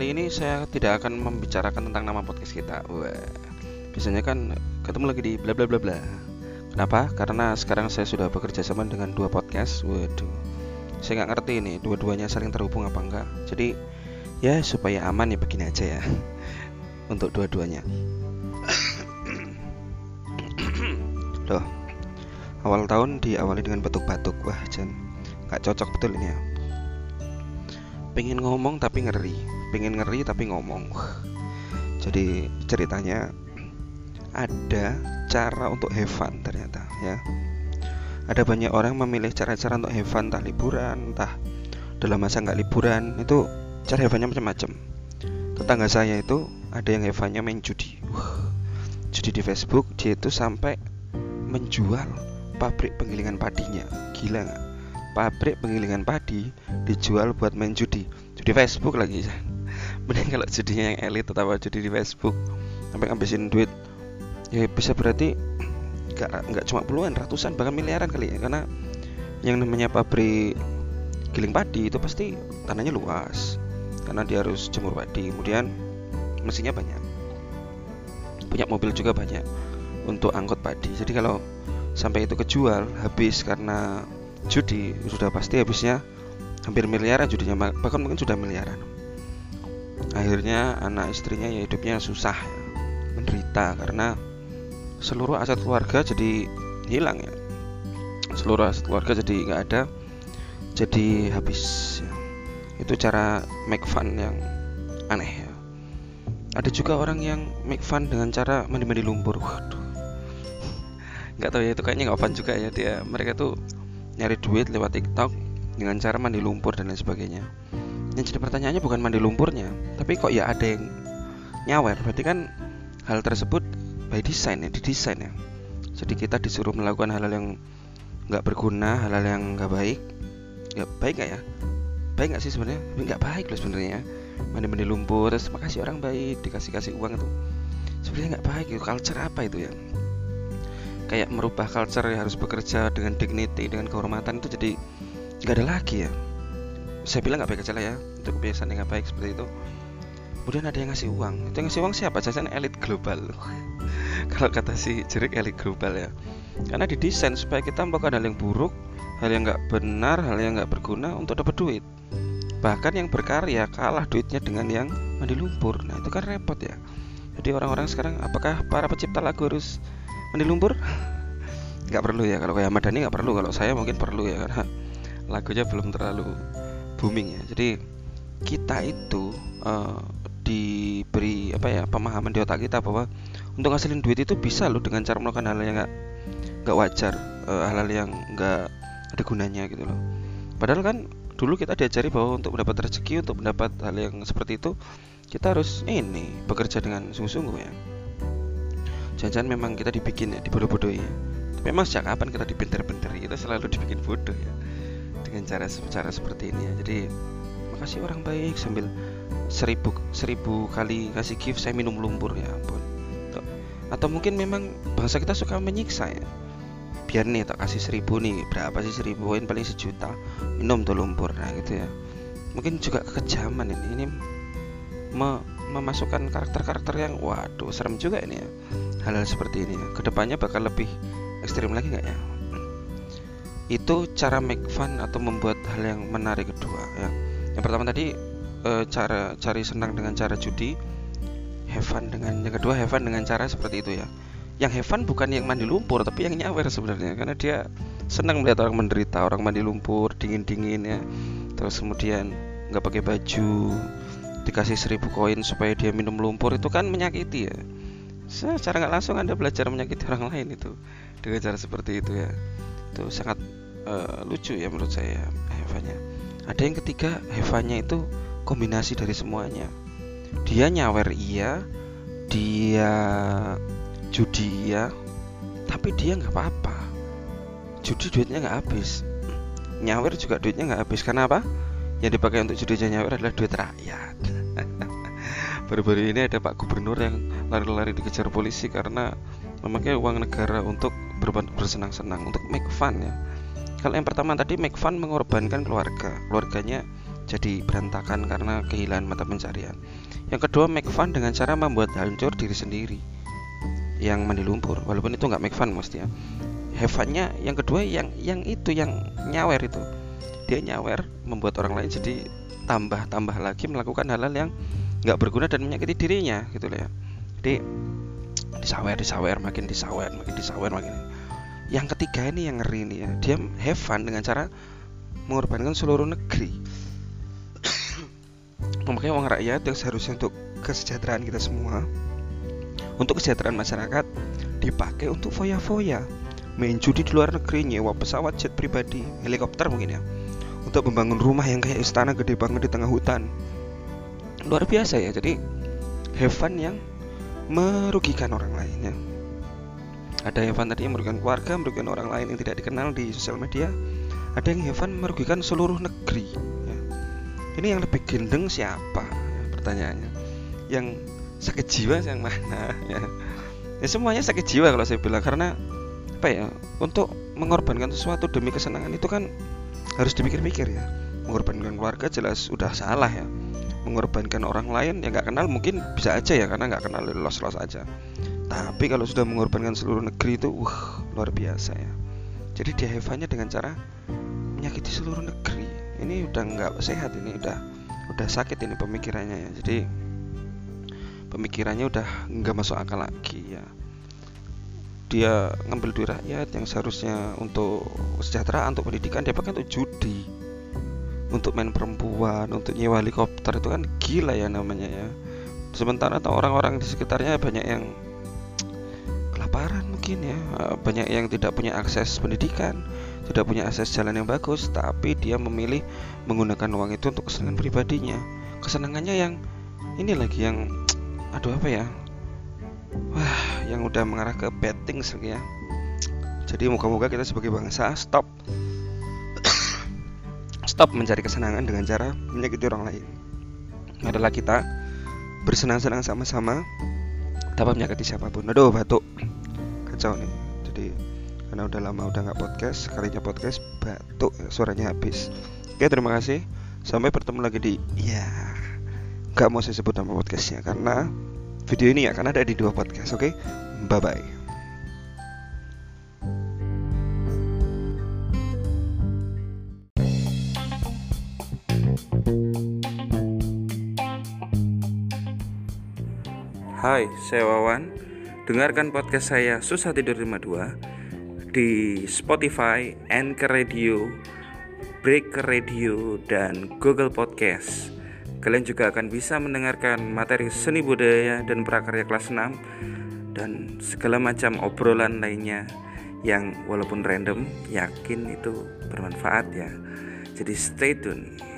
kali ini saya tidak akan membicarakan tentang nama podcast kita. Wah, biasanya kan ketemu lagi di bla bla bla bla. Kenapa? Karena sekarang saya sudah bekerja sama dengan dua podcast. Waduh, saya nggak ngerti ini dua-duanya saling terhubung apa enggak. Jadi ya supaya aman ya begini aja ya untuk dua-duanya. Loh, awal tahun diawali dengan batuk-batuk. Wah, Jan, nggak cocok betul ini ya pengen ngomong tapi ngeri. Pengen ngeri tapi ngomong. Jadi ceritanya ada cara untuk have fun ternyata ya. Ada banyak orang memilih cara-cara untuk have fun entah liburan entah dalam masa nggak liburan itu cara have macam-macam. Tetangga saya itu ada yang have main judi. Judi di Facebook dia itu sampai menjual pabrik penggilingan padinya. Gila nggak pabrik penggilingan padi dijual buat main judi. Judi Facebook lagi mending kalau judinya yang elit tetap judi di Facebook. Sampai ngabisin duit. Ya bisa berarti nggak nggak cuma puluhan ratusan bahkan miliaran kali ya. Karena yang namanya pabrik giling padi itu pasti tanahnya luas. Karena dia harus jemur padi. Kemudian mesinnya banyak. Punya mobil juga banyak untuk angkut padi. Jadi kalau sampai itu kejual habis karena judi sudah pasti habisnya hampir miliaran judinya bahkan mungkin sudah miliaran. Akhirnya anak istrinya ya hidupnya susah menderita karena seluruh aset keluarga jadi hilang ya. Seluruh aset keluarga jadi nggak ada jadi habis. Ya. itu cara make fun yang aneh ya. Ada juga orang yang make fun dengan cara mandi-mandi lumpur. Waduh. Nggak tahu ya itu kayaknya nggak fun juga ya dia mereka tuh nyari duit lewat TikTok dengan cara mandi lumpur dan lain sebagainya. Yang jadi pertanyaannya bukan mandi lumpurnya, tapi kok ya ada yang nyawer. Berarti kan hal tersebut by design ya, didesain ya. Jadi kita disuruh melakukan hal-hal yang nggak berguna, hal-hal yang nggak baik. Ya baik nggak ya? Baik nggak sih sebenarnya? Nggak baik loh sebenarnya. Mandi-mandi lumpur, terus makasih orang baik, dikasih-kasih uang itu. Sebenarnya nggak baik itu. Culture apa itu ya? Kayak merubah culture ya harus bekerja dengan dignity dengan kehormatan itu jadi nggak ada lagi ya. Saya bilang nggak baik aja lah ya untuk kebiasaan yang nggak baik seperti itu. Kemudian ada yang ngasih uang. Itu yang ngasih uang siapa? Jajan elit global. Kalau kata si jerik elit global ya. Karena didesain supaya kita melakukan hal yang buruk hal yang nggak benar hal yang nggak berguna untuk dapat duit. Bahkan yang berkarya kalah duitnya dengan yang mandi lumpur. Nah itu kan repot ya. Jadi orang-orang sekarang apakah para pencipta lagu harus mandi lumpur? Nggak perlu ya kalau kayak Madani nggak perlu. Kalau saya mungkin perlu ya karena lagunya belum terlalu booming ya. Jadi kita itu uh, diberi apa ya pemahaman di otak kita bahwa untuk ngasilin duit itu bisa loh dengan cara melakukan hal yang nggak wajar uh, hal-hal yang nggak ada gunanya gitu loh. Padahal kan dulu kita diajari bahwa untuk mendapat rezeki untuk mendapat hal yang seperti itu kita harus ini bekerja dengan sungguh-sungguh ya jangan-jangan memang kita dibikin ya dibodoh-bodohi. Memang sejak kapan kita dipinter-pinteri kita selalu dibikin bodoh ya dengan cara cara seperti ini ya. Jadi makasih orang baik sambil seribu seribu kali kasih gift saya minum lumpur ya ampun. Tuh. atau mungkin memang bangsa kita suka menyiksa ya. Biar nih tak kasih seribu nih berapa sih seribu poin paling sejuta minum tuh lumpur nah gitu ya. Mungkin juga kekejaman ini ini me memasukkan karakter-karakter yang waduh serem juga ini ya. Hal-hal seperti ini ya. ke depannya bakal lebih ekstrim lagi nggak ya? Itu cara make fun atau membuat hal yang menarik kedua ya. Yang pertama tadi e, cara cari senang dengan cara judi have fun dengan yang kedua have fun dengan cara seperti itu ya. Yang have fun bukan yang mandi lumpur tapi yang nyawer sebenarnya karena dia senang melihat orang menderita orang mandi lumpur dingin dingin ya. Terus kemudian nggak pakai baju dikasih seribu koin supaya dia minum lumpur itu kan menyakiti ya. Secara nggak langsung anda belajar menyakiti orang lain itu dengan cara seperti itu ya. Itu sangat uh, lucu ya menurut saya Hevanya. Ada yang ketiga Hevanya itu kombinasi dari semuanya. Dia nyawer iya dia judi iya tapi dia nggak apa-apa. Judi duitnya nggak habis. Nyawer juga duitnya nggak habis. Karena apa? Yang dipakai untuk judi nyawer adalah duit rakyat baru-baru ini ada Pak Gubernur yang lari-lari dikejar polisi karena memakai uang negara untuk bersenang-senang untuk make fun ya kalau yang pertama tadi make fun mengorbankan keluarga keluarganya jadi berantakan karena kehilangan mata pencarian. Yang kedua, make fun dengan cara membuat hancur diri sendiri yang mandi lumpur. Walaupun itu nggak make fun mesti ya. Have yang kedua yang yang itu yang nyawer itu. Dia nyawer membuat orang lain jadi tambah-tambah lagi melakukan hal-hal yang nggak berguna dan menyakiti dirinya gitu loh ya. Jadi disawer disawer makin disawer makin disawer makin yang ketiga ini yang ngeri nih ya dia have dengan cara mengorbankan seluruh negeri. Memakai uang rakyat yang seharusnya untuk kesejahteraan kita semua. Untuk kesejahteraan masyarakat dipakai untuk foya-foya. Main judi di luar negeri nyewa pesawat jet pribadi helikopter mungkin ya untuk membangun rumah yang kayak istana gede banget di tengah hutan. Luar biasa ya jadi have fun yang merugikan orang lain ya. Ada fun tadi yang merugikan keluarga merugikan orang lain yang tidak dikenal di sosial media. Ada yang Heaven merugikan seluruh negeri ya. ini yang lebih gendeng siapa? Ya, pertanyaannya. Yang sakit jiwa yang mana ya. ya semuanya sakit jiwa kalau saya bilang karena apa ya untuk mengorbankan sesuatu demi kesenangan itu kan harus dipikir-pikir ya. Mengorbankan keluarga jelas udah salah ya. Mengorbankan orang lain yang nggak kenal mungkin bisa aja ya karena nggak kenal los-los aja. Tapi kalau sudah mengorbankan seluruh negeri itu uh luar biasa ya. Jadi dia hevannya dengan cara menyakiti seluruh negeri. Ini udah nggak sehat ini udah udah sakit ini pemikirannya ya. Jadi pemikirannya udah nggak masuk akal lagi ya dia ngambil duit rakyat yang seharusnya untuk kesejahteraan untuk pendidikan dia pakai untuk judi untuk main perempuan untuk nyewa helikopter itu kan gila ya namanya ya. Sementara atau orang-orang di sekitarnya banyak yang kelaparan mungkin ya. Banyak yang tidak punya akses pendidikan tidak punya akses jalan yang bagus tapi dia memilih menggunakan uang itu untuk kesenangan pribadinya. Kesenangannya yang ini lagi yang aduh apa ya wah yang udah mengarah ke betting ya. Jadi moga-moga kita sebagai bangsa stop. Stop mencari kesenangan dengan cara menyakiti orang lain. Adalah kita bersenang-senang sama-sama dapat menyakiti siapa pun. Aduh batuk. Kacau nih. Jadi karena udah lama udah nggak podcast sekalinya podcast batuk suaranya habis. Oke terima kasih. Sampai bertemu lagi di ya nggak mau saya sebut nama podcastnya karena video ini akan ada di dua podcast oke bye bye Hai, saya Wawan. Dengarkan podcast saya Susah Tidur 52 di Spotify, Anchor Radio, Breaker Radio, dan Google Podcast. Kalian juga akan bisa mendengarkan materi seni budaya dan prakarya kelas 6 dan segala macam obrolan lainnya yang walaupun random yakin itu bermanfaat ya. Jadi stay tune.